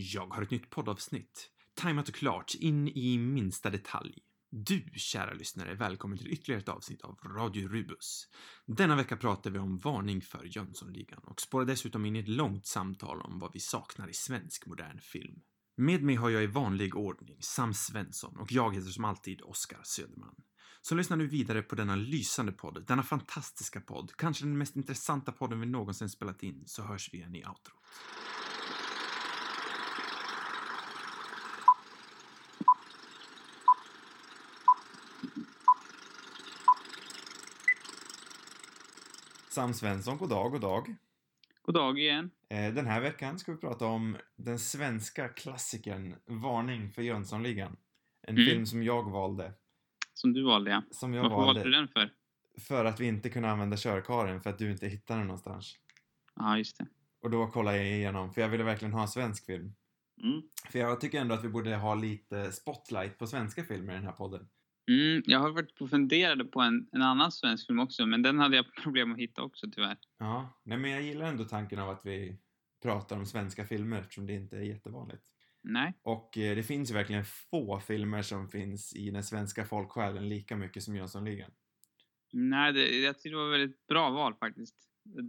Jag har ett nytt poddavsnitt. Tajmat och klart, in i minsta detalj. Du, kära lyssnare, är välkommen till ytterligare ett avsnitt av Radio Rubus. Denna vecka pratar vi om Varning för Jönssonligan och spårar dessutom in i ett långt samtal om vad vi saknar i svensk modern film. Med mig har jag i vanlig ordning Sam Svensson och jag heter som alltid Oskar Söderman. Så lyssna nu vidare på denna lysande podd, denna fantastiska podd, kanske den mest intressanta podden vi någonsin spelat in, så hörs vi igen i outrot. Sam Svensson, god dag, god dag. God dag igen. Eh, Den här veckan ska vi prata om den svenska klassikern Varning för Jönssonligan. En Mm. film som jag valde. Som du valde, ja. Som jag Varför valde valde du den för? för att vi inte kunde använda körkaren för att du inte hittade den någonstans. Ja, just det. Och då kollade jag igenom, för jag ville verkligen ha en svensk film. Mm. För jag tycker ändå att vi borde ha lite spotlight på svenska filmer i den här podden. Mm, jag har varit och funderade på en, en annan svensk film också, men den hade jag problem att hitta också tyvärr. Ja, nej men jag gillar ändå tanken av att vi pratar om svenska filmer eftersom det inte är jättevanligt. Nej. Och eh, det finns ju verkligen få filmer som finns i den svenska folksjälen lika mycket som Jönssonligan. Nej, det, jag tyckte det var ett väldigt bra val faktiskt.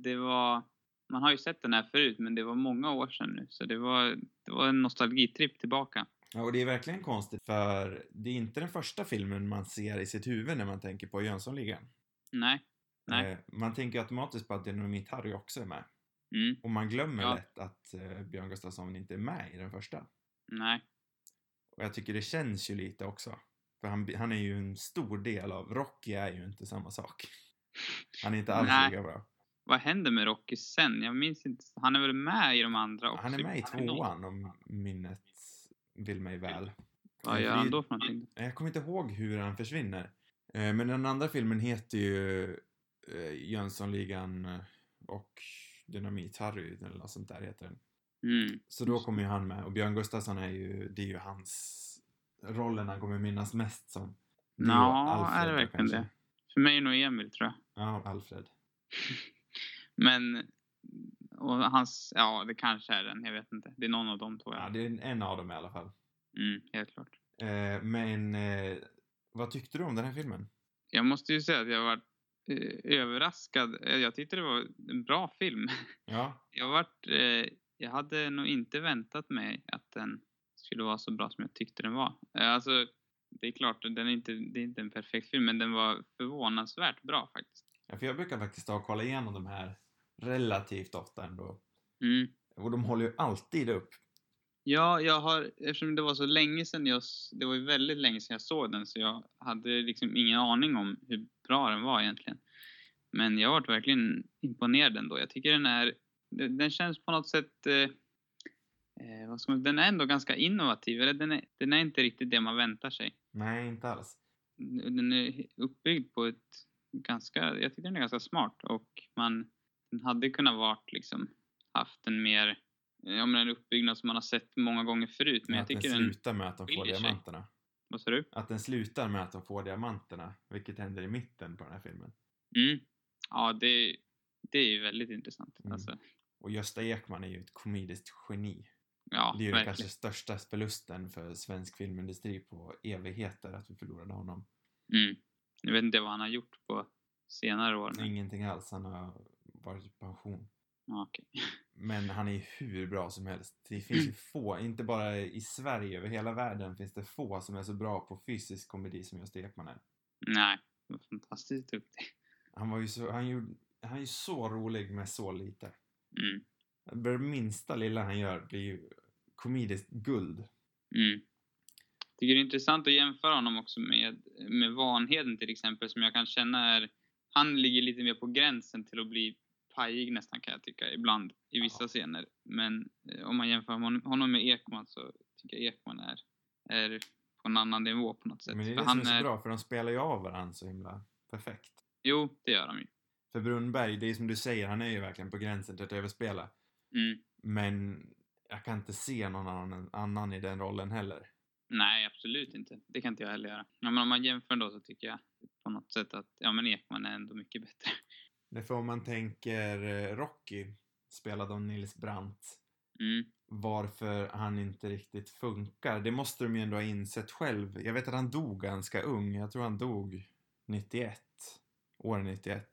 Det var... Man har ju sett den här förut, men det var många år sedan nu, så det var, det var en nostalgitripp tillbaka. Ja, och det är verkligen konstigt för det är inte den första filmen man ser i sitt huvud när man tänker på Jönssonligan. Nej. Nej. Eh, man tänker automatiskt på att Dynamit Harry också är med. Mm, Och man glömmer Ja. lätt att eh, Björn Gustafsson inte är med i den första. nej. Och jag tycker det känns ju lite också. För han, han är ju en stor del av... Rocky är ju inte samma sak. Han är inte alls Nej. lika bra. Vad händer med Rocky sen? Jag minns inte. Han är väl med i de andra också? Han är med i tvåan om minnet vill mig väl. Vad gör han det- då för någonting? Jag kommer inte ihåg hur han försvinner. Eh, Men den andra filmen heter ju eh, Jönssonligan eh, och Dynamit-Harry eller något sånt där heter den. Mm. Så då kommer ju han med och Björn Gustafsson är ju, det är ju hans rollen han kommer minnas mest som. Det Ja, är det verkligen kanske. det? För mig är nog Emil, tror jag. Ja, Alfred. Men... Och hans... Ja, det kanske är den. Jag vet inte. Det är någon av dem, tror jag. Ja, det är en av dem i alla fall. Mm, helt klart. Eh, Men eh, vad tyckte du om den här filmen? Jag måste ju säga att jag var eh, överraskad. Eh, Jag tyckte det var en bra film. Ja, Jag varit... Eh, jag hade nog inte väntat mig att den skulle vara så bra som jag tyckte den var. Eh, alltså, det är klart, den är inte, det är inte en perfekt film, men den var förvånansvärt bra faktiskt. Ja, för jag brukar faktiskt ta och kolla igenom de här relativt ofta ändå. Mm. Och de håller ju alltid upp. Ja, jag har, eftersom det var så länge sedan jag, det var ju väldigt länge sedan jag såg den så jag hade liksom ingen aning om hur bra den var egentligen. Men jag varit verkligen imponerad ändå. Jag tycker den är, den den känns på något sätt, eh, eh, vad ska man, den är ändå ganska innovativ. Eller den är, den är inte riktigt det man väntar sig. Nej, inte alls. Den är uppbyggd på ett ganska, jag tycker den är ganska smart och man, den hade kunnat varit liksom, haft en mer, ja men en uppbyggnad som man har sett många gånger förut. Men jag att den tycker den, slutar med att de får skiljer sig. diamanterna. vad sa du? Att den slutar med att de får diamanterna, vilket händer i mitten på den här filmen. Mm. Ja, det, det är ju väldigt intressant. Mm. Alltså, Och Gösta Ekman är ju ett komediskt geni. ja, det är ju verkligen. kanske största förlusten för svensk filmindustri på evigheter att vi förlorade honom. Mm. Jag vet inte vad han har gjort på senare år. Men, Ingenting alls, han har varit i pension. ja, okej. Men han är hur bra som helst. Det finns ju få, inte bara i Sverige, över hela världen finns det få som är så bra på fysisk komedi som Gösta Ekman är. Nej, var fantastiskt duktig. Han var ju så, han, gjorde, han är ju så rolig med så lite. Mm. Det minsta lilla han gör blir ju komediskt guld. Mm. Tycker det är intressant att jämföra honom också med, med Vanheden till exempel som jag kan känna är... Han ligger lite mer på gränsen till att bli pajig nästan kan jag tycka ibland i vissa Ja. scener. Men eh, om man jämför honom, med Ekman så tycker jag Ekman är, är på en annan nivå på något sätt. Men det är det som är så bra, för de spelar ju av varandra så himla perfekt. Jo, det gör de ju. För Brunnberg, det är som du säger, han är ju verkligen på gränsen till att överspela. Mm. Men jag kan inte se någon annan, annan i den rollen heller. Nej, absolut inte. Det kan inte jag heller göra. Ja, men om man jämför då så tycker jag på något sätt att ja, men Ekman är ändå mycket bättre. Därför om man tänker eh, Rocky, spelad av Nils Brandt. Mm. varför han inte riktigt funkar. Det måste de ju ändå ha insett själv. Jag vet att han dog ganska ung. Jag tror han dog 91. År 91.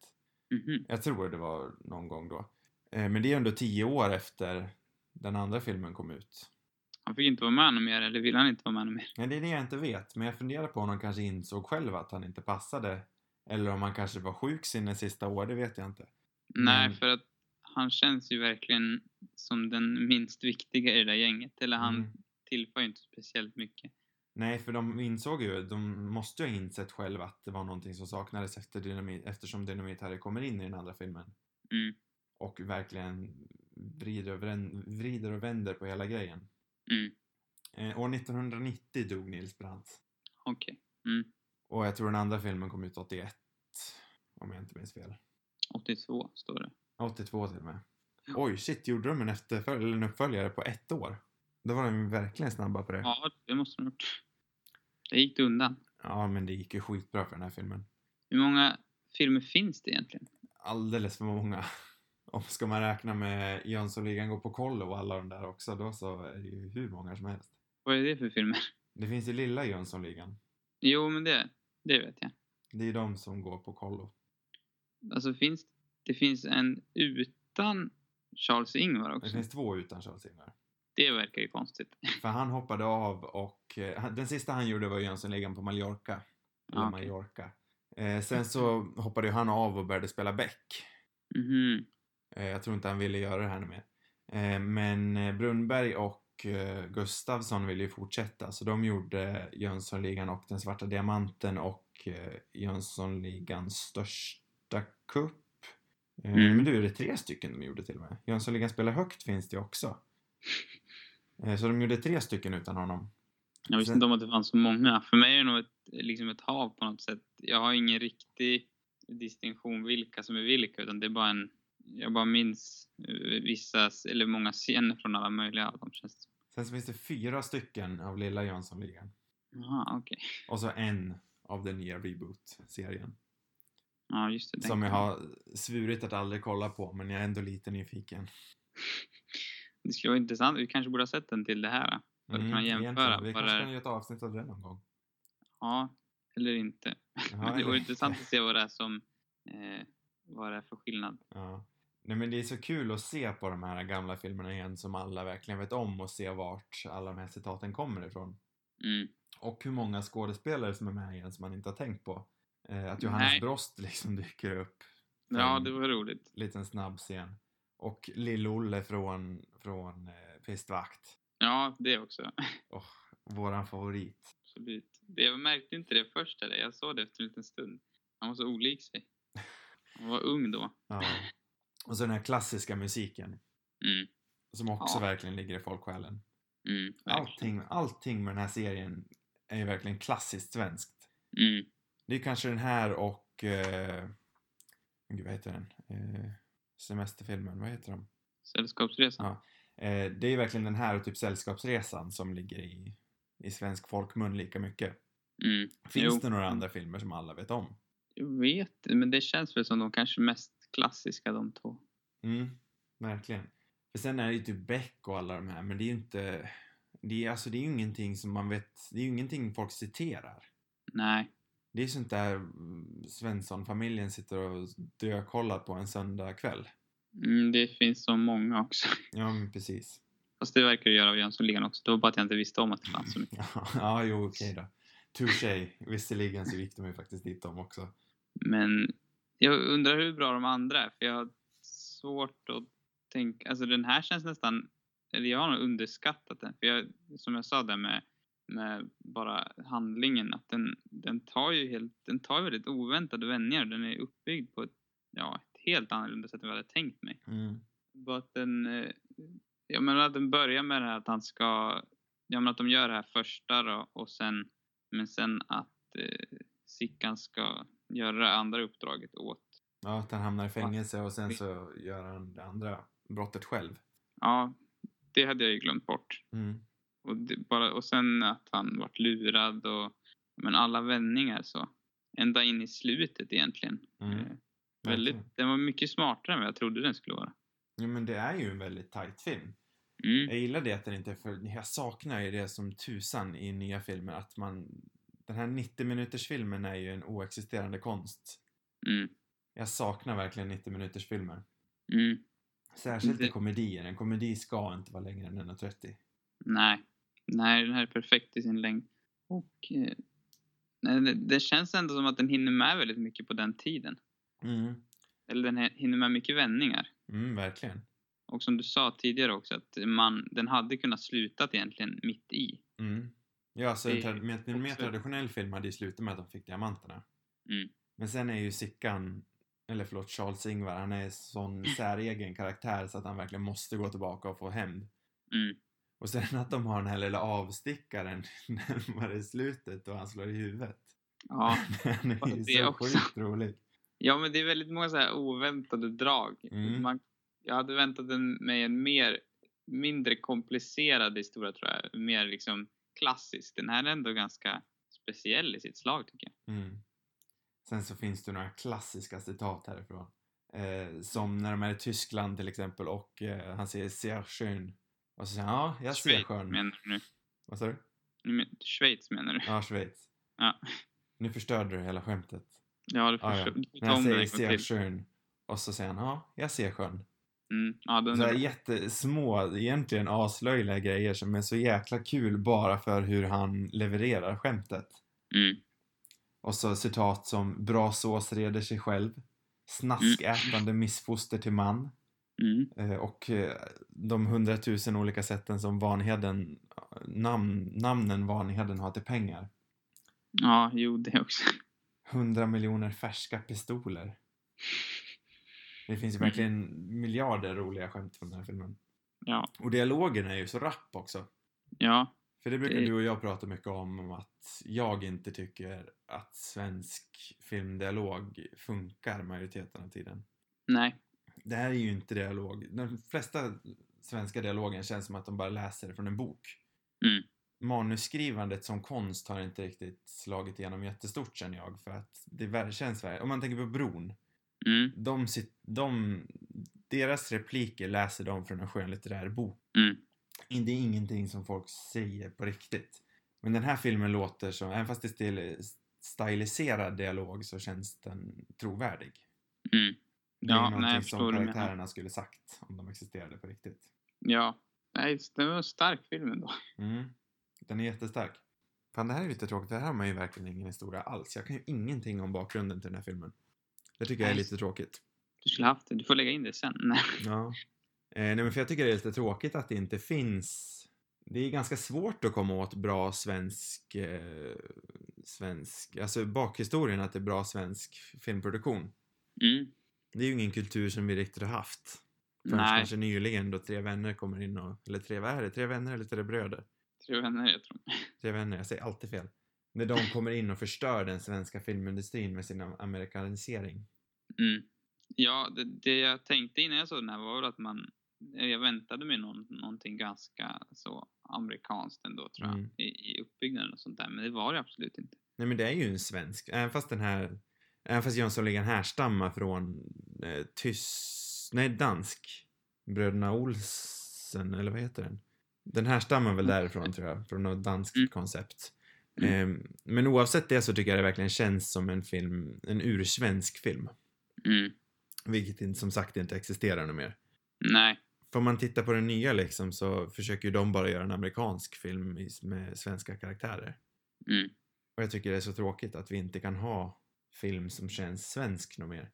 Mhm. Jag tror det var någon gång då. Eh, Men det är ändå tio år efter den andra filmen kom ut. Han fick inte vara med något mer, eller ville han inte vara med något mer? Men det är det jag inte vet. Men jag funderar på om han kanske insåg själv att han inte passade. Eller om han kanske var sjuk sina sista år, det vet jag inte. Nej, Men- för att han känns ju verkligen som den minst viktiga i det där gänget. Eller han Mm. tillför ju inte speciellt mycket. Nej, för de insåg ju, de måste ju ha insett själv att det var någonting som saknades efter dynamit, eftersom Dynamit Harry kommer in i den andra filmen. Mm. Och verkligen vrider och, vrän, vrider och vänder på hela grejen. Mm. Eh, år 1990 dog Nils Brandt. Okej. Mm. Och jag tror den andra filmen kom ut 81. Om jag inte minns fel. 82 står det. 82 till och med. Oj, shit, gjorde de en, efterfölj- eller en uppföljare på ett år? Då var de verkligen snabba på det. Ja, det måste de ha gjort. Det gick undan. Ja, men det gick ju skitbra för den här filmen. Hur många filmer finns det egentligen? Alldeles för många. Om ska man räkna med Jönssonligan går på kollo och alla de där också, då så är det ju hur många som helst. Vad är det för filmer? Det finns ju lilla Jönssonligan. Jo, men det, det vet jag. Det är de som går på kollo. Alltså finns det finns en utan Charles Ingvar Det också. finns två utan Charles-Ingvar. Det verkar ju konstigt. För han hoppade av och eh, den sista han gjorde var Jönssonligan på Mallorca. Eller Ah, okej. Mallorca. Eh, sen så hoppade ju han av och började spela Beck. Mhm. Eh, jag tror inte han ville göra det här nu mer. Eh, men eh, Brunnberg och eh, Gustavsson ville ju fortsätta så de gjorde Jönssonligan och Den svarta diamanten och eh, Jönssonligans största kupp. Eh, Mm. Men nu är det tre stycken de gjorde till och med. Jönssonligan spelar högt finns det också. Eh, så de gjorde tre stycken utan honom. Jag visste Sen- inte om att det fanns så många. För mig är det nog ett, liksom ett hav på något sätt. Jag har ingen riktig distinktion vilka som är vilka utan det är bara en... Jag bara minns eh, vissa, eller många scener från alla möjliga av dem känns det. Sen så finns det fyra stycken av lilla Jönssonligan. Jaha, okej. Och så en av den nya reboot-serien. Ja, just det. den Som jag har svurit att aldrig kolla på, men jag är ändå lite nyfiken. Det skulle vara intressant. Vi kanske borde ha sett den till det här. För att kunna egentligen. jämföra. Vi kanske det kan göra ett avsnitt av det någon gång. Ja, eller inte. Ja, Men det vore intressant att se vad det är som... Eh, vad det är för skillnad. Ja. Nej men det är så kul att se på de här gamla filmerna igen som alla verkligen vet om och se vart alla de här citaten kommer ifrån. Mm. Och hur många skådespelare som är med igen som man inte har tänkt på. Eh, att Johannes Nej. Brost liksom dyker upp. Ja, det var roligt. Liten snabb scen. Och Lill-Olle från, från eh, Pistvakt. Ja, det också. Oh, våran favorit. Absolut. Det, jag märkte inte det först eller Jag såg det efter en liten stund. Han var så olik sig. Han var ung då. Ja. Och så den här klassiska musiken. Mm. Som också Ja. verkligen ligger i folksjälen. Mm. Allting, allting med den här serien är ju verkligen klassiskt svenskt. Mm. Det är kanske den här och... Eh, gud, vad heter den? Eh, semesterfilmen, vad heter de? Sällskapsresan. Ja. Eh, det är ju verkligen den här och typ Sällskapsresan som ligger i, i svensk folkmun lika mycket. Mm. Finns Jo. det några andra filmer som alla vet om? Jag vet men det känns väl som de kanske mest klassiska de två. Mm, verkligen. För sen är det ju typ Beck och alla de här, men det är ju inte... Det är, alltså, det är ju ingenting som man vet... Det är ju ingenting folk citerar. Nej. Det är sånt där mm, Svensson-familjen sitter och dökollar på en söndagkväll. Mm, det finns så många också. Ja, men precis. Fast det verkar det göra av Jönssonligan också. Det var bara att jag inte visste om att det fanns så mycket. Ja, jo, okej då. Touché. Visserligen så gick de ju faktiskt dit de också. Men jag undrar hur bra de andra är. För jag har svårt att tänka. Alltså den här känns nästan. Eller jag har nog underskattat den. För jag, som jag sa där med, med bara handlingen. Att den, den tar ju helt. Den tar väldigt oväntade vändningar. Den är uppbyggd på ett, ja, ett helt annorlunda sätt än vad jag hade tänkt mig. Mm. Bara att den. eh, Jag menar att den börjar med det här att han ska. Jag menar att de gör det här första då. Och sen. Men sen att eh, Sickan ska göra det andra uppdraget åt Ja, att han hamnar i fängelse och sen så gör han det andra brottet själv. Ja, det hade jag ju glömt bort. Mm. Och, det, bara, och sen att han vart lurad och men alla vändningar så. Ända in i slutet egentligen. Mm. Eh, väldigt, den var mycket smartare än vad jag trodde den skulle vara. Ja, men det är ju en väldigt tight film. Mm. Jag gillar det att den inte är för... Jag saknar ju det som tusan i nya filmer, att man... Den här 90 minuters filmen är ju en oexisterande konst. Mm. Jag saknar verkligen 90 minuters filmer. Mm. Särskilt i komedier. En komedi ska inte vara längre än 1.30. Nej. Nej, den här är perfekt i sin längd. Och eh, nej, det, det känns ändå som att den hinner med väldigt mycket på den tiden. Mm. Eller den hi- hinner med mycket vändningar. Mm, verkligen. Och som du sa tidigare också, att man, den hade kunnat slutat egentligen mitt i. Mm. Ja, så en, Det är tra- med, en mer traditionell film hade ju slutat med att de fick diamanterna. Mm. Men sen är ju Sickan, eller förlåt, Charles-Ingvar, han är sån säregen karaktär så att han verkligen måste gå tillbaka och få hämnd. Mm. Och sen att de har den här lilla avstickaren närmare slutet och han slår i huvudet. Ja. Den är ju det så också. sjukt rolig. ja, men det är väldigt många så här oväntade drag. Mm. Man, jag hade väntat en, mig en mer, mindre komplicerad historia tror jag. Mer liksom klassisk. Den här är ändå ganska speciell i sitt slag tycker jag. Mm. Sen så finns det några klassiska citat härifrån. Eh, som när de är i Tyskland till exempel och eh, han säger ser schön. Och så säger han ja, jag ser sjön. menar du nu? Vad sa du? Men- Schweiz menar du? Ja, Schweiz. Ja. Nu förstörde du hela skämtet. Ja, du får, Ah, ja. När han säger ser sjön. Och så säger han ja, jag ser sjön. Mm. Ja, den Så här jättesmå, egentligen aslöjliga grejer som är så jäkla kul bara för hur han levererar skämtet. Mm. Och så citat som bra sås reder sig själv. Snaskätande missfoster till man. Mm. Eh, och eh, de hundratusen olika sätten som Vanheden, namn, namnen Vanheden har till pengar. Ja, jo det också. Hundra miljoner färska pistoler. Det finns ju Mm. verkligen miljarder roliga skämt från den här filmen. Ja. Och dialogen är ju så rapp också. Ja. För det brukar Det- du och jag prata mycket om, om att jag inte tycker att svensk filmdialog funkar majoriteten av tiden. Nej. Det här är ju inte dialog. De flesta svenska dialogen känns som att de bara läser från en bok. Mm. Manusskrivandet som konst har inte riktigt slagit igenom jättestort känner jag. För att det känns väl, om man tänker på Bron. Mm. De, de, deras repliker läser de från en skönlitterär bok. Mm. Det är ingenting som folk säger på riktigt. Men den här filmen låter som, även fast det är stil, stiliserad dialog så känns den trovärdig. Mm. Det är Ja, någonting nej, som karaktärerna skulle sagt om de existerade på riktigt. Ja. Nej, det var en stark film ändå. Mm. Den är jättestark. Fan, det här är lite tråkigt, för här har man ju verkligen ingen historia alls. Jag kan ju ingenting om bakgrunden till den här filmen. Det tycker jag är lite tråkigt. Du skulle haft det. Du får lägga in det sen. Ja. Eh, nej, men för jag tycker det är lite tråkigt att det inte finns... Det är ganska svårt att komma åt bra svensk... Eh, svensk... Alltså bakhistorien att det är bra svensk filmproduktion. Mm. Det är ju ingen kultur som vi riktigt har haft. Förrän Nej. kanske nyligen då tre vänner kommer in och... Eller tre, vad är det? Tre vänner eller tre bröder? Tre vänner, jag tror. Tre vänner, jag säger alltid fel. När de kommer in och förstör den svenska filmindustrin med sin amerikanisering. Mm. Ja, det, det jag tänkte innan jag såg den här var väl att man... Jag väntade mig någon, någonting ganska så amerikanskt ändå tror jag. Mm. I, I uppbyggnaden och sånt där. Men det var det absolut inte. Nej men det är ju en svensk, även fast den här, även fast Jönssonligan härstammar från eh, tysk, nej dansk, Bröderna Olsen, eller vad heter den? Den härstammar väl därifrån tror jag, från något danskt Mm. koncept. Mm. Ehm, men oavsett det så tycker jag det verkligen känns som en film, en ursvensk film. Mm. Vilket som sagt inte existerar något mer. Nej. För om man tittar på den nya liksom så försöker ju de bara göra en amerikansk film med svenska karaktärer. Mm. Och jag tycker det är så tråkigt att vi inte kan ha film som känns svensk något mer.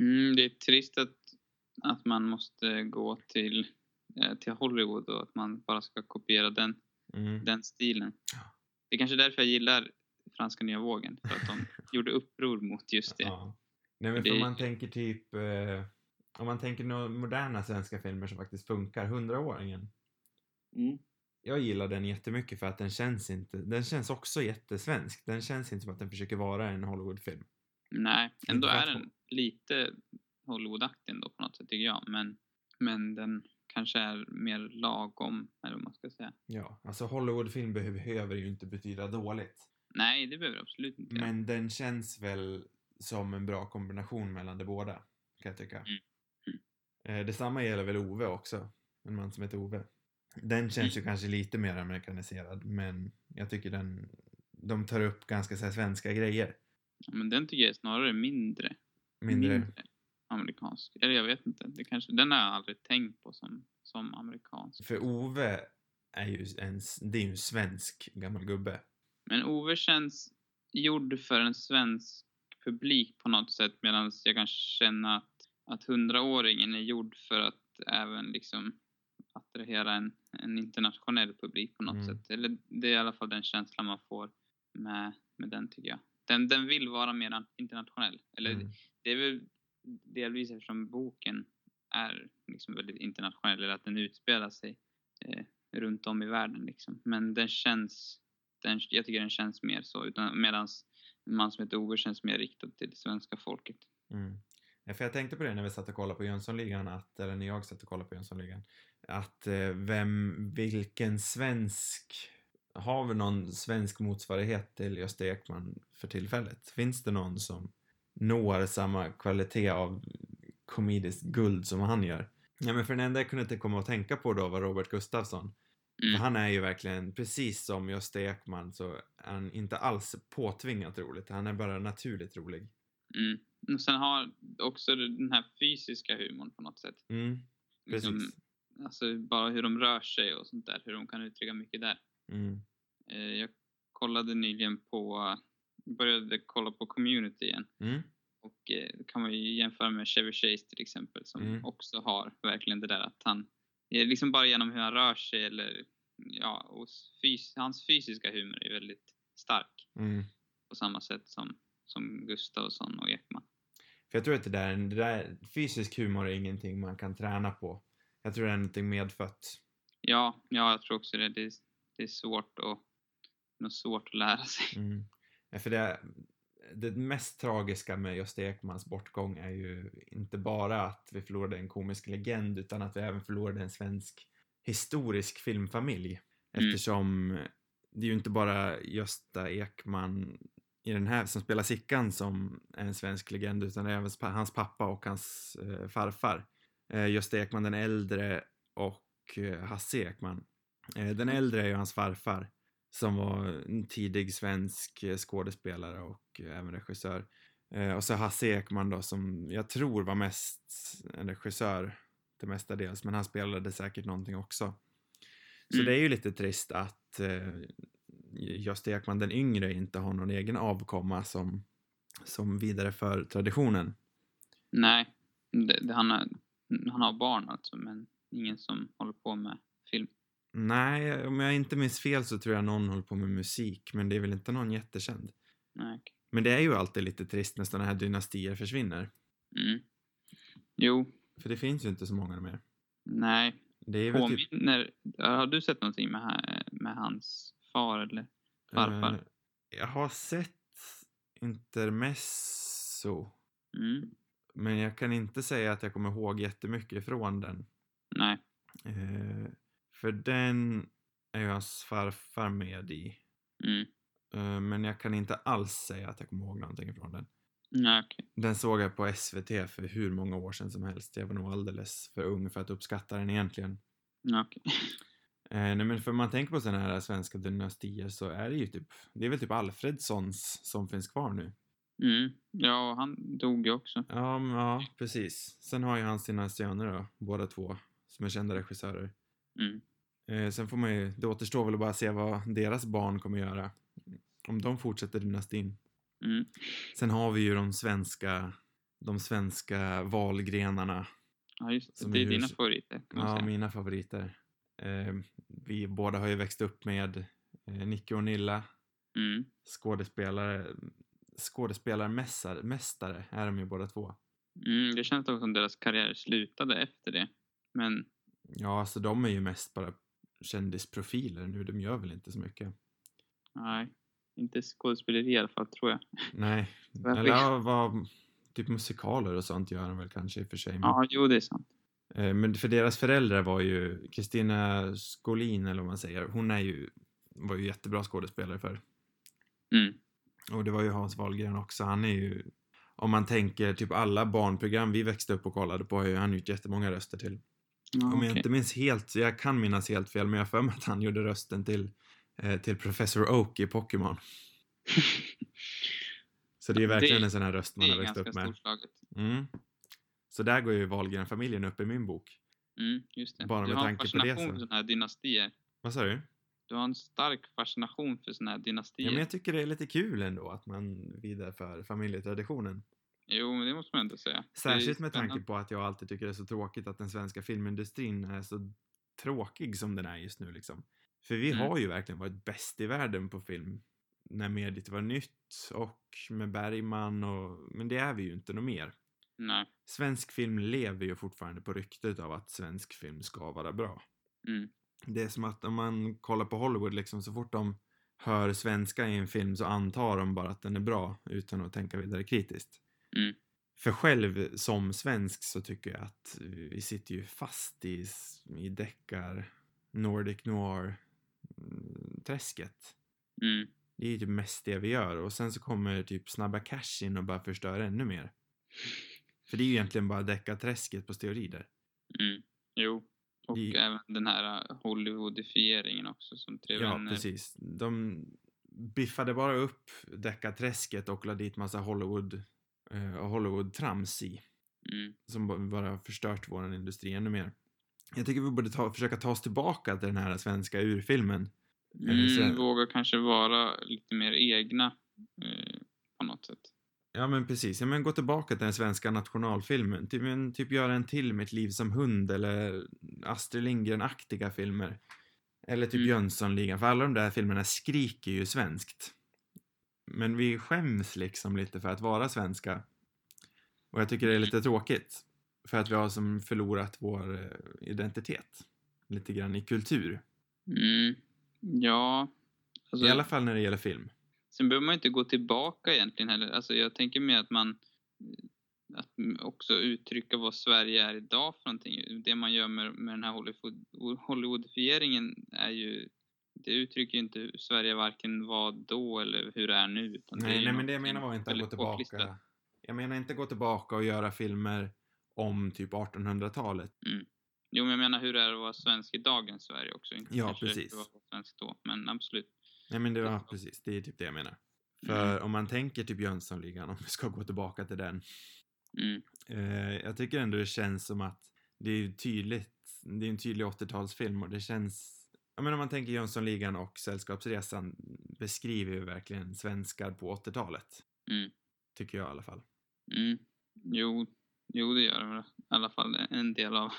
Mm, det är trist att, att man måste gå till, eh, till Hollywood och att man bara ska kopiera den, Mm. den stilen. Det är kanske därför jag gillar franska nya vågen. För att de gjorde uppror mot just det. Ja. Nej men Det- för om man tänker typ, eh, om man tänker några moderna svenska filmer som faktiskt funkar, Hundraåringen. Mm. Jag gillar den jättemycket för att den känns inte, den känns också jättesvensk. Den känns inte som att den försöker vara en Hollywoodfilm. Nej, ändå är den lite Hollywoodaktig ändå på något sätt tycker jag. Men, men den kanske är mer lagom, eller vad man ska säga. Ja, alltså Hollywoodfilm behöver, ju inte betyda dåligt. Nej, det behöver absolut inte. Men den känns väl som en bra kombination mellan de båda, kan jag tycka. Mm. Eh, detsamma gäller väl Ove också. En man som heter Ove. Den känns ju kanske lite mer amerikaniserad, men jag tycker den, de tar upp ganska så svenska grejer. Ja, Men den tycker jag är snarare mindre. Mindre, amerikansk. Eller jag vet inte. Det kanske, den har jag aldrig tänkt på som, som amerikansk. för Ove är ju en, det är ju en svensk gammal gubbe. Men Ove känns gjord för en svensk publik på något sätt medan jag kan känna att, att hundraåringen är gjord för att även liksom attrahera en, en internationell publik på något Mm. sätt. Eller det är i alla fall den känslan man får med, med den tycker jag. Den, den vill vara mer internationell. Eller Mm. det är väl delvis eftersom boken är liksom väldigt internationell, eller att den utspelar sig eh, runt om i världen. Liksom. Men den känns, den, jag tycker den känns mer så, Medan en man som heter Ove känns mer riktad till det svenska folket. Mm. Ja, för jag tänkte på det när vi satt och kollade på Jönssonligan, att, eller när jag satt och kollade på Jönssonligan, att eh, vem, vilken svensk, har vi någon svensk motsvarighet till Gösta Ekman för tillfället? Finns det någon som når samma kvalitet av komediskt guld som han gör? Ja, men för den enda jag kunde inte komma att tänka på då var Robert Gustafsson. Mm. han är ju verkligen, precis som Gösta Ekman, så är han inte alls påtvingat roligt. Han är bara naturligt rolig. Mm. Och sen har också den här fysiska humorn på något sätt. Mm, precis. Liksom, alltså bara hur de rör sig och sånt där, hur de kan uttrycka mycket där. Mm. Eh, jag kollade nyligen på, började kolla på Community igen. Mm. Och eh, kan man ju jämföra med Chevy Chase till exempel som Mm. också har verkligen det där att han, eh, liksom bara genom hur han rör sig eller ja, och fys, hans fysiska humor är väldigt stark Mm. på samma sätt som, som Gustavsson och Ekman. För jag tror att det där, det där, fysisk humor är ingenting man kan träna på. Jag tror det är någonting medfött. Ja, ja, jag tror också det. Det är, det är svårt att, något svårt att lära sig. Mm. Ja, för det, det mest tragiska med Gösta Ekmans bortgång är ju inte bara att vi förlorade en komisk legend utan att vi även förlorade en svensk historisk filmfamilj. Mm. Eftersom det är ju inte bara Gösta Ekman i den här som spelar Sickan som är en svensk legend utan även hans pappa och hans eh, farfar. Eh, Gösta Ekman den äldre och eh, Hasse Ekman. Eh, den äldre är ju hans farfar som var en tidig svensk eh, skådespelare och eh, även regissör. Eh, och så Hasse Ekman då som jag tror var mest en regissör till mestadels, men han spelade säkert någonting också. Så Mm. det är ju lite trist att eh, Gösta Ekman den yngre inte har någon egen avkomma som, som vidare för traditionen. Nej, det, det, han, har, han har barn alltså, men ingen som håller på med film. Nej, om jag inte minns fel så tror jag någon håller på med musik, men det är väl inte någon jättekänd. Nej. Men det är ju alltid lite trist när sådana här dynastier försvinner. Mm. Jo, För det finns ju inte så många mer. nej. Det är väl typ... Påminner, har du sett någonting med, ha- med hans far eller farfar? eh, jag har sett intermesso, Mm. men jag kan inte säga att jag kommer ihåg jättemycket ifrån den. Nej. Eh, för den är ju hans farfar med i. Mm. Eh, men jag kan inte alls säga att jag kommer ihåg någonting ifrån den. Nej, okej. Den såg jag på SVT för hur många år sedan som helst. Jag var nog alldeles för ung för att uppskatta den egentligen. Nej, okej. Eh, nej men för man tänker på sådana här svenska dynastier så är det ju typ, det är väl typ Alfredsons som finns kvar nu. Mm. Ja, och han dog ju också. Ja, men, ja precis. Sen har ju han sina söner då, båda två, som är kända regissörer. Mm. Eh, sen får man ju, det återstår väl att bara se vad deras barn kommer göra. Om de fortsätter dynastin. Mm. Sen har vi ju de svenska, de svenska valgrenarna. Ja, just det. Det är är dina favoriter, Ja, säga. mina favoriter. Eh, vi båda har ju växt upp med eh, Nicke och Nilla, Mm. skådespelare, skådespelarmästare mästare är de ju båda två. Mm. Det känns också som deras karriär slutade efter det. Men Ja, alltså de är ju mest bara kändisprofiler nu, de gör väl inte så mycket. nej, inte skådespeleri i alla fall, tror jag. Nej, eller vad, typ musikaler och sånt gör de väl kanske i och för sig. Men, Ja, jo, det är sant. eh, men för deras föräldrar var ju Kristina Skolin, eller vad man säger, hon är ju, var ju jättebra skådespelare för. Mm. Och det var ju Hans Wahlgren också. Han är ju, om man tänker typ alla barnprogram vi växte upp och kollade på, har ju han gjort jättemånga röster till. Ja, Om jag okej. inte minns helt, jag kan minnas helt fel, men jag för mig att han gjorde rösten till, eh, till Professor Oak i Pokémon. Så det är Det- verkligen en sån här röst Det man har växt upp med. Mm. Så där går ju Wahlgren-familjen upp i min bok. Mm, just det. Bara du med har en tanke på det fascination så- för sådana här dynastier. Vad sa du? Du har en stark fascination för sådana här dynastier. Ja, men jag tycker det är lite kul ändå att man vidareför familjetraditionen. Jo, men det måste man ändå säga. Särskilt med tanke på att jag alltid tycker det är så tråkigt att den svenska filmindustrin är så tråkig som den är just nu liksom. För vi Mm. har ju verkligen varit bäst i världen på film när mediet var nytt och med Bergman och, men det är vi ju inte något mer. Nej. Svensk film lever ju fortfarande på ryktet av att svensk film ska vara bra. Mm. Det är som att om man kollar på Hollywood liksom, så fort de hör svenska i en film så antar de bara att den är bra utan att tänka vidare kritiskt. Mm. För själv som svensk så tycker jag att vi sitter ju fast i, i deckar, Nordic noir mm. Mm. Det är ju typ mest det vi gör och sen så kommer typ Snabba Cash in och bara förstör ännu mer. För det är ju egentligen bara deckarträsket på steroider. Mm. Jo. Och Det- även den här uh, Hollywoodifieringen också som Tre Ja, vänner. precis. De biffade bara upp deckarträsket och la dit massa Hollywood, eh, Hollywood-trams i. Mm. Som ba- bara har förstört vår industri ännu mer. Jag tycker vi borde ta, försöka ta oss tillbaka till den här svenska urfilmen. Mm, så- våga kanske vara lite mer egna eh, på något sätt. Ja, men precis. Ja, men gå tillbaka till den svenska nationalfilmen. Typ, men, typ göra en till med ett liv som hund eller Astrid Lindgren-aktiga filmer. Eller typ Mm. Jönssonligan. För alla de där filmerna skriker ju svenskt. Men vi skäms liksom lite för att vara svenska. Och jag tycker det är lite tråkigt. För att vi har som förlorat vår eh, identitet. Lite grann i kultur. Mm. Ja. Alltså, I alla fall när det gäller film. Sen behöver man inte gå tillbaka egentligen heller. Alltså jag tänker mer att man att också uttrycka vad Sverige är idag för någonting. Det man gör med, med den här Hollywood, Hollywoodifieringen är ju det uttrycker ju inte Sverige varken var då eller hur det är nu. Det är Nej, nej, men det jag menar var inte att gå tillbaka. påklistrat. Jag menar inte gå tillbaka och göra filmer om typ 1800-talet. Jo, men jag menar hur det är att vara svensk i dagens Sverige också. Inte Ja, precis. hur det var svensk då, men absolut. Nej men det var precis, det är typ det jag menar. För Mm. om man tänker typ Jönssonligan, om vi ska gå tillbaka till den. Mm. Eh, jag tycker ändå det känns som att det är tydligt, det är en tydlig 80-talsfilm och det känns jag menar om man tänker Jönssonligan och Sällskapsresan beskriver ju verkligen svenskar på 80-talet. Mm. Tycker jag i alla fall. Mm. Jo, jo, det gör det väl. I alla fall en del av...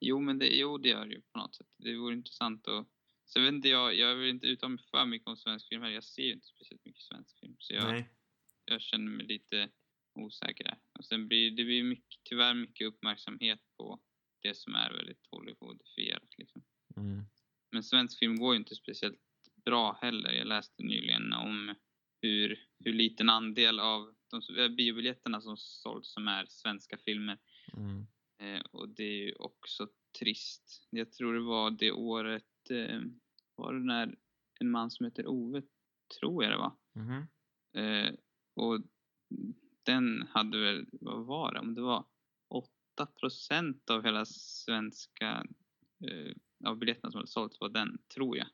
Jo, men det, jo, det gör det ju på något sätt. Det vore intressant att... Så vet inte jag, jag vill inte uttala mig för mycket om svensk film här. Jag ser ju inte speciellt mycket svensk film. Så jag, Nej. jag känner mig lite osäker där. Och sen blir det blir mycket, tyvärr mycket uppmärksamhet på det som är väldigt Hollywoodifierat liksom. Mm. Men svensk film går ju inte speciellt bra heller. Jag läste nyligen om hur, hur liten andel av de eh, biobiljetterna som sålts som är svenska filmer. Mm. Eh, och det är ju också trist. Jag tror det var det året, eh, var det när en man som heter Ove, tror jag det var. Mhm. Eh, och den hade väl, vad var det, om det var 8 procent av hela svenska, eh, av biljetterna som hade sålts var den, tror jag.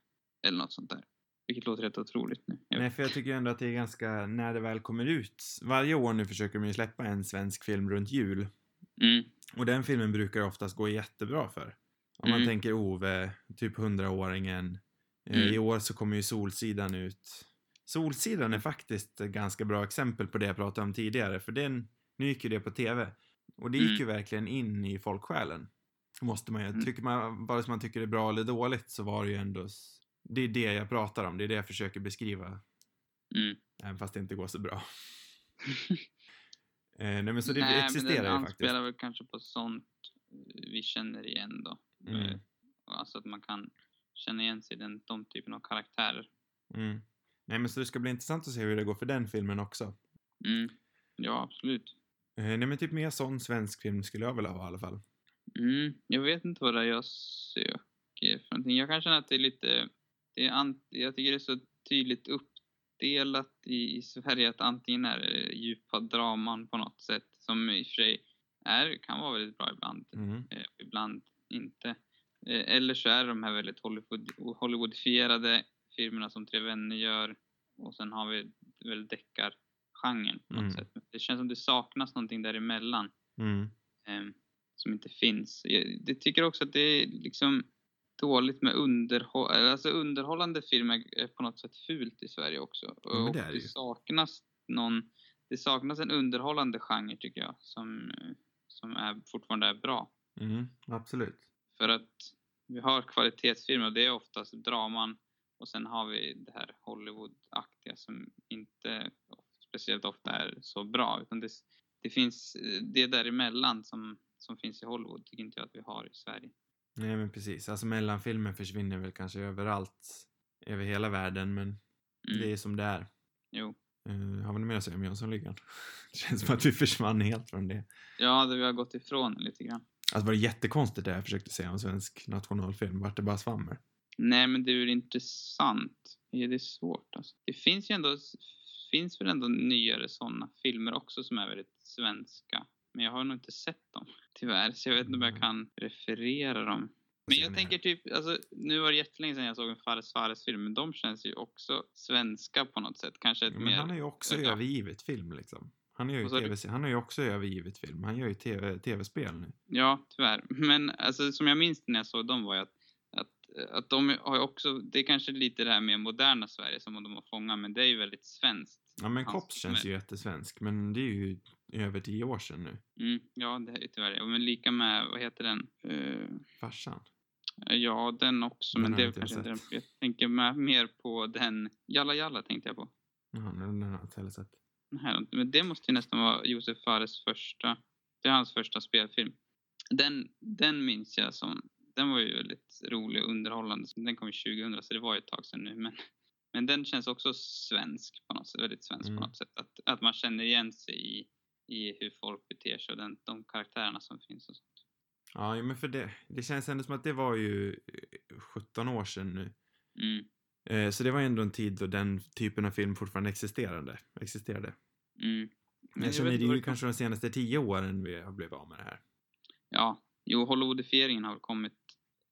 Eller något sånt där. Vilket låter rätt otroligt nu. Nej, för jag tycker ändå att det är ganska, när det väl kommer ut, varje år nu försöker de ju släppa en svensk film runt jul. Mm, Och den filmen brukar oftast gå jättebra för. Om man Mm. tänker Ove, typ 100-åringen. Eh, Mm. I år så kommer ju Solsidan ut. Solsidan är faktiskt ett ganska bra exempel på det jag pratade om tidigare. För den, nu gick ju det på tv. Och det gick Mm. ju verkligen in i folksjälen. Måste man ju. Mm. Tycker man, vare sig man tycker det är bra eller dåligt så var det ju ändå... Det är det jag pratar om. Det är det jag försöker beskriva. mm. Även fast det inte går så bra. Eh, nej men så det Nej, existerar ju faktiskt. anspelar väl kanske på sånt vi känner igen då. Mm. Eh, Alltså att man kan känna igen sig i den, de typen av karaktärer. Mm. Nej men så det ska bli intressant att se hur det går för den filmen också. Mm. Ja, absolut. Eh, nej men typ mer sån svensk film skulle jag vilja ha i alla fall. Mm. Jag vet inte vad det är jag söker för någonting. Jag kan känna att det är lite, det är ant, jag tycker det är så tydligt uppdelat i, i Sverige att antingen är det djupa draman på något sätt som i och för sig är, kan vara väldigt bra ibland. Mm. Eh, ibland inte. Eh, eller så är det de här väldigt Hollywood, Hollywoodifierade filmerna som Tre Vänner gör. Och sen har vi väl deckargenren på något Mm. sätt. Det känns som det saknas någonting däremellan. Mm. eh, som inte finns. Jag, jag tycker också att det är liksom dåligt med underhåll, alltså underhållande filmer är på något sätt fult i Sverige också. Ja, och det det saknas någon, det saknas en underhållande genre tycker jag som, som är, fortfarande är bra. Mm. Absolut. För att vi har kvalitetsfilmer och det är oftast draman och sen har vi det här Hollywood-aktiga som inte speciellt ofta är så bra. Utan det, det finns eh, det däremellan som, som finns i Hollywood tycker inte jag att vi har i Sverige. Nej men precis. Alltså mellanfilmen försvinner väl kanske överallt. Över hela världen men Mm. det är som det är. Jo. Uh, har vi något mer att säga om Jönssonligan? Det känns som att vi försvann helt från det. Ja, det vi har gått ifrån lite grann. Alltså var det jättekonstigt det jag försökte säga om svensk nationalfilm? Vart det bara svammer? Nej, men det är väl intressant. Ja, det är svårt alltså. Det finns ju ändå, finns väl ändå nyare sådana filmer också som är väldigt svenska. Men jag har nog inte sett dem, tyvärr. Så jag vet inte om jag Mm. kan referera dem. Men jag är- tänker typ, alltså, nu var det jättelänge sedan jag såg en Fares Fares film, men de känns ju också svenska på något sätt. Kanske ett Men mer... han har ju också Ja. övergivit film liksom. Han, gör ju du? TV, han har ju också övergivit film. Han gör ju TV, tv-spel nu. Ja, tyvärr. Men alltså, som jag minns när jag såg dem var ju att, att, att de har ju också, det är kanske lite det här med moderna Sverige som de har fångat, men det är ju väldigt svenskt. Ja men Kops känns ju jättesvensk. Men det är ju över tio år sedan nu. Mm, ja, det är tyvärr det. Men lika med, vad heter den? Eh, Farsan. ja, den också, Den men det är kanske inte den. Jag tänker med, mer på den, Jalla Jalla tänkte jag på. Jaha, den har jag inte heller sett. Nej, Men det måste ju nästan vara Josef Fares första, det är hans första spelfilm. Den, den minns jag som, den var ju väldigt rolig och underhållande. Den kom ju 2000 så det var ju ett tag sedan nu. Men, men den känns också svensk på något sätt, väldigt svensk Mm. på något sätt. Att, att man känner igen sig i, i hur folk beter sig och den, de karaktärerna som finns och sånt. Ja, men för det, det känns ändå som att det var ju eh, 17 år sedan nu. Mm, Eh, så det var ändå en tid då den typen av film fortfarande existerade. existerade. mm. Men jag känner det är ju kanske de senaste tio åren vi har blivit av med det här. Ja, jo, Hollywoodifieringen har väl kommit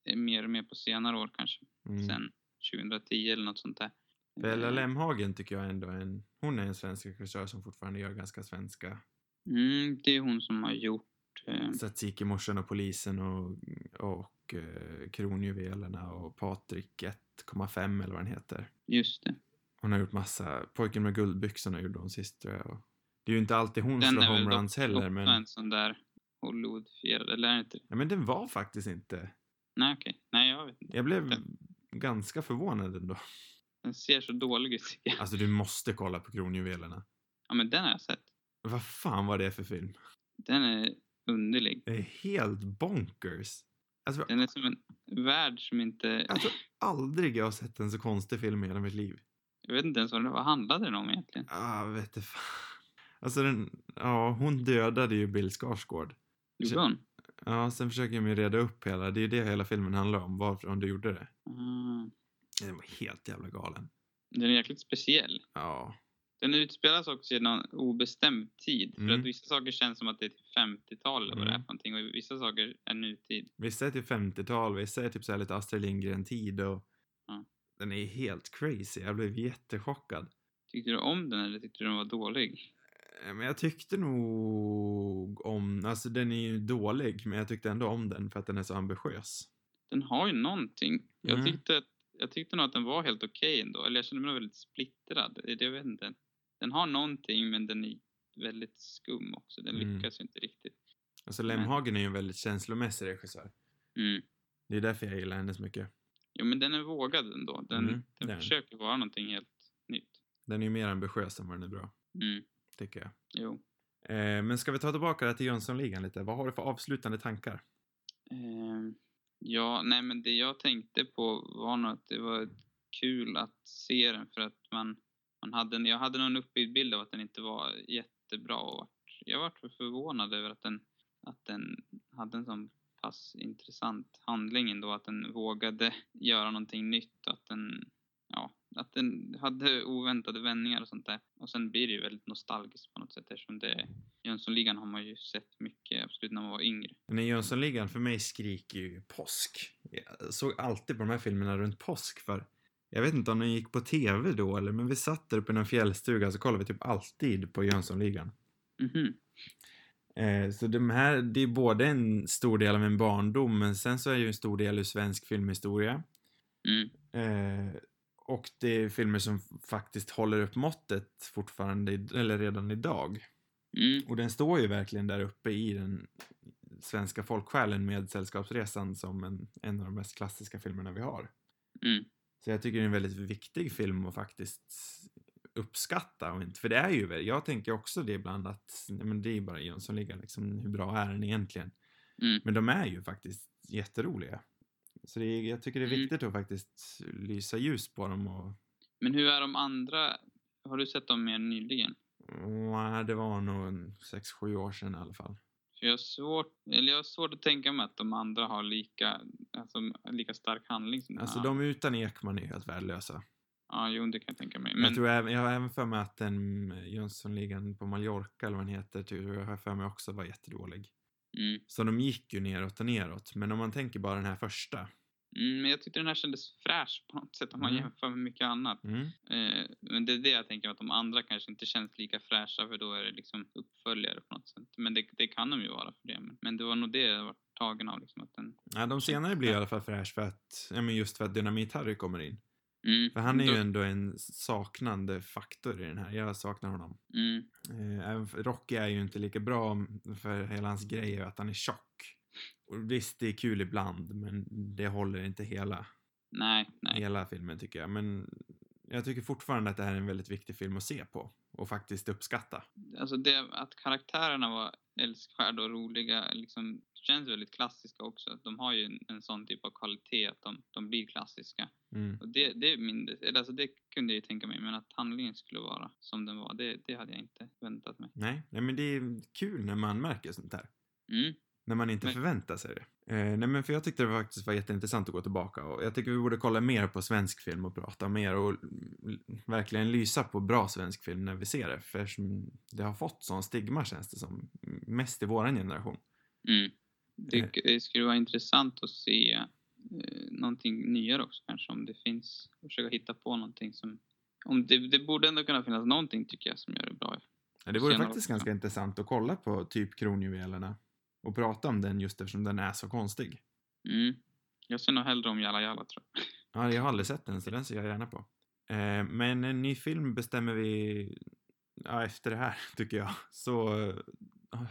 eh, mer och mer på senare år kanske. Mm. Sen 2010 eller något sånt där. Bella Eh, Lemhagen tycker jag ändå är en, hon är en svensk regissör som fortfarande gör ganska svenska. Mm, det är hon som har gjort... Eh, Tzatziki-morsan och polisen och, och eh, Kronjuvelerna och Patrik 1,5 eller vad den heter. just det. Hon har gjort massa, Pojken med guldbyxorna gjorde hon sist tror jag. Det är ju inte alltid hon Den slår är väl homeruns heller men, en sån där Hollywoodfierad, eller är det inte ja, men den var faktiskt inte. Nej, okej. Nej, jag vet inte. Jag blev Den, ganska förvånad ändå. den ser så dålig ut. Alltså du måste kolla på Kronjuvelerna. Ja, men den har jag sett. Vad fan var det för film? Den är underlig. Det är helt bonkers. Alltså, Den är som en värld som inte... jag tror aldrig jag har sett en så konstig film i hela mitt liv. Jag vet inte ens vad, det, vad handlade den om egentligen. Ah, vet du fan. Alltså den, ja, hon dödade ju Bill Skarsgård. Gjorde hon? Ja, sen försöker de ju reda upp hela, det är ju det hela filmen handlar om, varför hon gjorde det. Mm. Den var helt jävla galen. Den är jäkligt speciell. Ja. Den utspelas också i någon obestämd tid. För Mm. att vissa saker känns som att det är typ 50-tal eller vad det är Mm. för någonting. Och vissa saker är nutid. Vissa är typ 50-tal, vissa är typ så här lite Astrid Lindgren-tid och Ja. den är helt crazy. Jag blev jättechockad. Tyckte du om den eller tyckte du den var dålig? Eh, Men jag tyckte nog om, alltså den är ju dålig, men jag tyckte ändå om den för att den är så ambitiös. Den har ju någonting. Jag, Mm. tyckte, jag tyckte nog att den var helt okej ändå. Eller jag kände mig väldigt splittrad. Det- Jag vet inte. Den har någonting men den är väldigt skum också. Den Mm. lyckas inte riktigt. Alltså Lemhagen är ju en väldigt känslomässig regissör. Mm. Det är därför jag gillar henne så mycket. Jo men den är vågad ändå. Den, Mm, den den. försöker vara någonting helt nytt. Den är ju mer ambitiös än vad den är bra, Mm. tycker jag. Jo. Eh, men ska vi ta tillbaka det till Jönssonligan lite? Vad har du för avslutande tankar? Ehm, ja, nej men det jag tänkte på var nog att det var kul att se den för att man, man hade en, jag hade någon uppbyggd bild av att den inte var jättebra och jag var förvånad över att den, att den hade en sån pass intressant handling ändå, att den vågade göra någonting nytt, och att den, ja, att den hade oväntade vändningar och sånt där. Och sen blir det ju väldigt nostalgiskt på något sätt eftersom det, Jönssonligan har man ju sett mycket mycket, absolut, när man var yngre. Men Jönssonligan för mig skriker ju påsk. Jag såg alltid på de här filmerna runt påsk för jag vet inte om den gick på tv då eller men vi satt där uppe i en fjällstuga så kollade vi typ alltid på Jönssonligan. Mhm. Eh, så de här, det är både en stor del av en barndom men sen så är det ju en stor del ur svensk filmhistoria. Mm. Eh, och det är filmer som faktiskt håller upp måttet fortfarande, eller redan idag. Mm. Och den står ju verkligen där uppe i den svenska folksjälen med Sällskapsresan som en, en av de mest klassiska filmerna vi har. Mm. Så jag tycker det är en väldigt viktig film att faktiskt uppskatta. Och inte, för det är ju, jag tänker också det ibland att nej, men det är bara Jönssonligan, liksom, hur bra är den egentligen? Mm. Men de är ju faktiskt jätteroliga. Så det är, jag tycker det är Mm. viktigt att faktiskt lysa ljus på dem och Men hur är de andra? Har du sett dem mer nyligen? Nej, det var nog en 6-7 år sedan i alla fall. Jag har svårt, eller jag har svårt att tänka mig att de andra har lika, alltså, lika stark handling som Alltså de utan Ekman är helt värdelösa. Ja, jo, det kan jag tänka mig. Men... Men, Jag, tror även, jag har även för mig att den Jönssonligan på Mallorca eller vad den heter, tror jag har för mig också var jättedålig. mm, Så de gick ju neråt och neråt. Men om man tänker bara den här första. Mm, men jag tyckte den här kändes fräsch på något sätt om man Mm. jämför med mycket annat. Mm. Eh, men det är det jag tänker, att de andra kanske inte känns lika fräscha för då är det liksom uppföljare på något sätt. Men det, det kan de ju vara för det. Men, men det var nog det jag var tagen av. Liksom, att den, Ja, de senare blir i alla fall fräsch för att, ja men just för att Dynamit-Harry kommer in. mm, För han är ju då- ändå en saknande faktor i den här. Jag saknar honom. Mm, Eh, även Rocky är ju inte lika bra för hela hans grej är att han är tjock. Och visst, det är kul ibland, men det håller inte hela, nej, nej. hela filmen tycker jag. Men jag tycker fortfarande att det här är en väldigt viktig film att se på och faktiskt uppskatta. Alltså det, att karaktärerna var älskvärda och roliga liksom, känns väldigt klassiska också. De har ju en, en sån typ av kvalitet att de, de blir klassiska. Mm. Och det, det, är min, alltså det kunde jag ju tänka mig, men att handlingen skulle vara som den var, det, det hade jag inte väntat mig. Nej, nej, men det är kul när man märker sånt här. Mm, När man inte Men- förväntar sig det. Eh, nej men för jag tyckte det faktiskt var jätteintressant att gå tillbaka och jag tycker vi borde kolla mer på svensk film och prata mer och verkligen lysa på bra svensk film när vi ser det. För det har fått sån stigma känns det som. Mest i våran generation. mm. Det, Eh. det skulle vara intressant att se eh, någonting nyare också kanske, om det finns. Försöka hitta på någonting som... Om det, det borde ändå kunna finnas någonting tycker jag som gör det bra. Ja, det vore faktiskt också. ganska intressant att kolla på typ Kronjuvelerna och prata om den just eftersom den är så konstig. Mm. Jag ser nog hellre om Jalla Jalla tror jag. Ja, jag har aldrig sett den så den ser jag gärna på. Eh, men en ny film bestämmer vi ja, efter det här tycker jag. Så eh,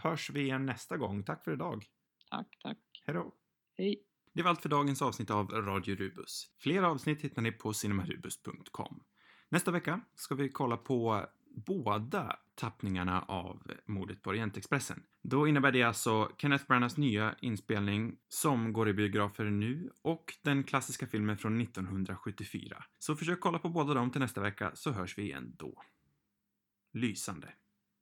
hörs vi igen nästa gång. Tack för idag. Tack, tack. Hej då. Hej. Det var allt för dagens avsnitt av Radio Rubus. Fler avsnitt hittar ni på cinemarubus.com. Nästa vecka ska vi kolla på båda tappningarna av mordet på Orientexpressen. Då innebär det alltså Kenneth Branaghs nya inspelning som går i biografer nu och den klassiska filmen från 1974. Så försök kolla på båda dem till nästa vecka så hörs vi igen då. Lysande.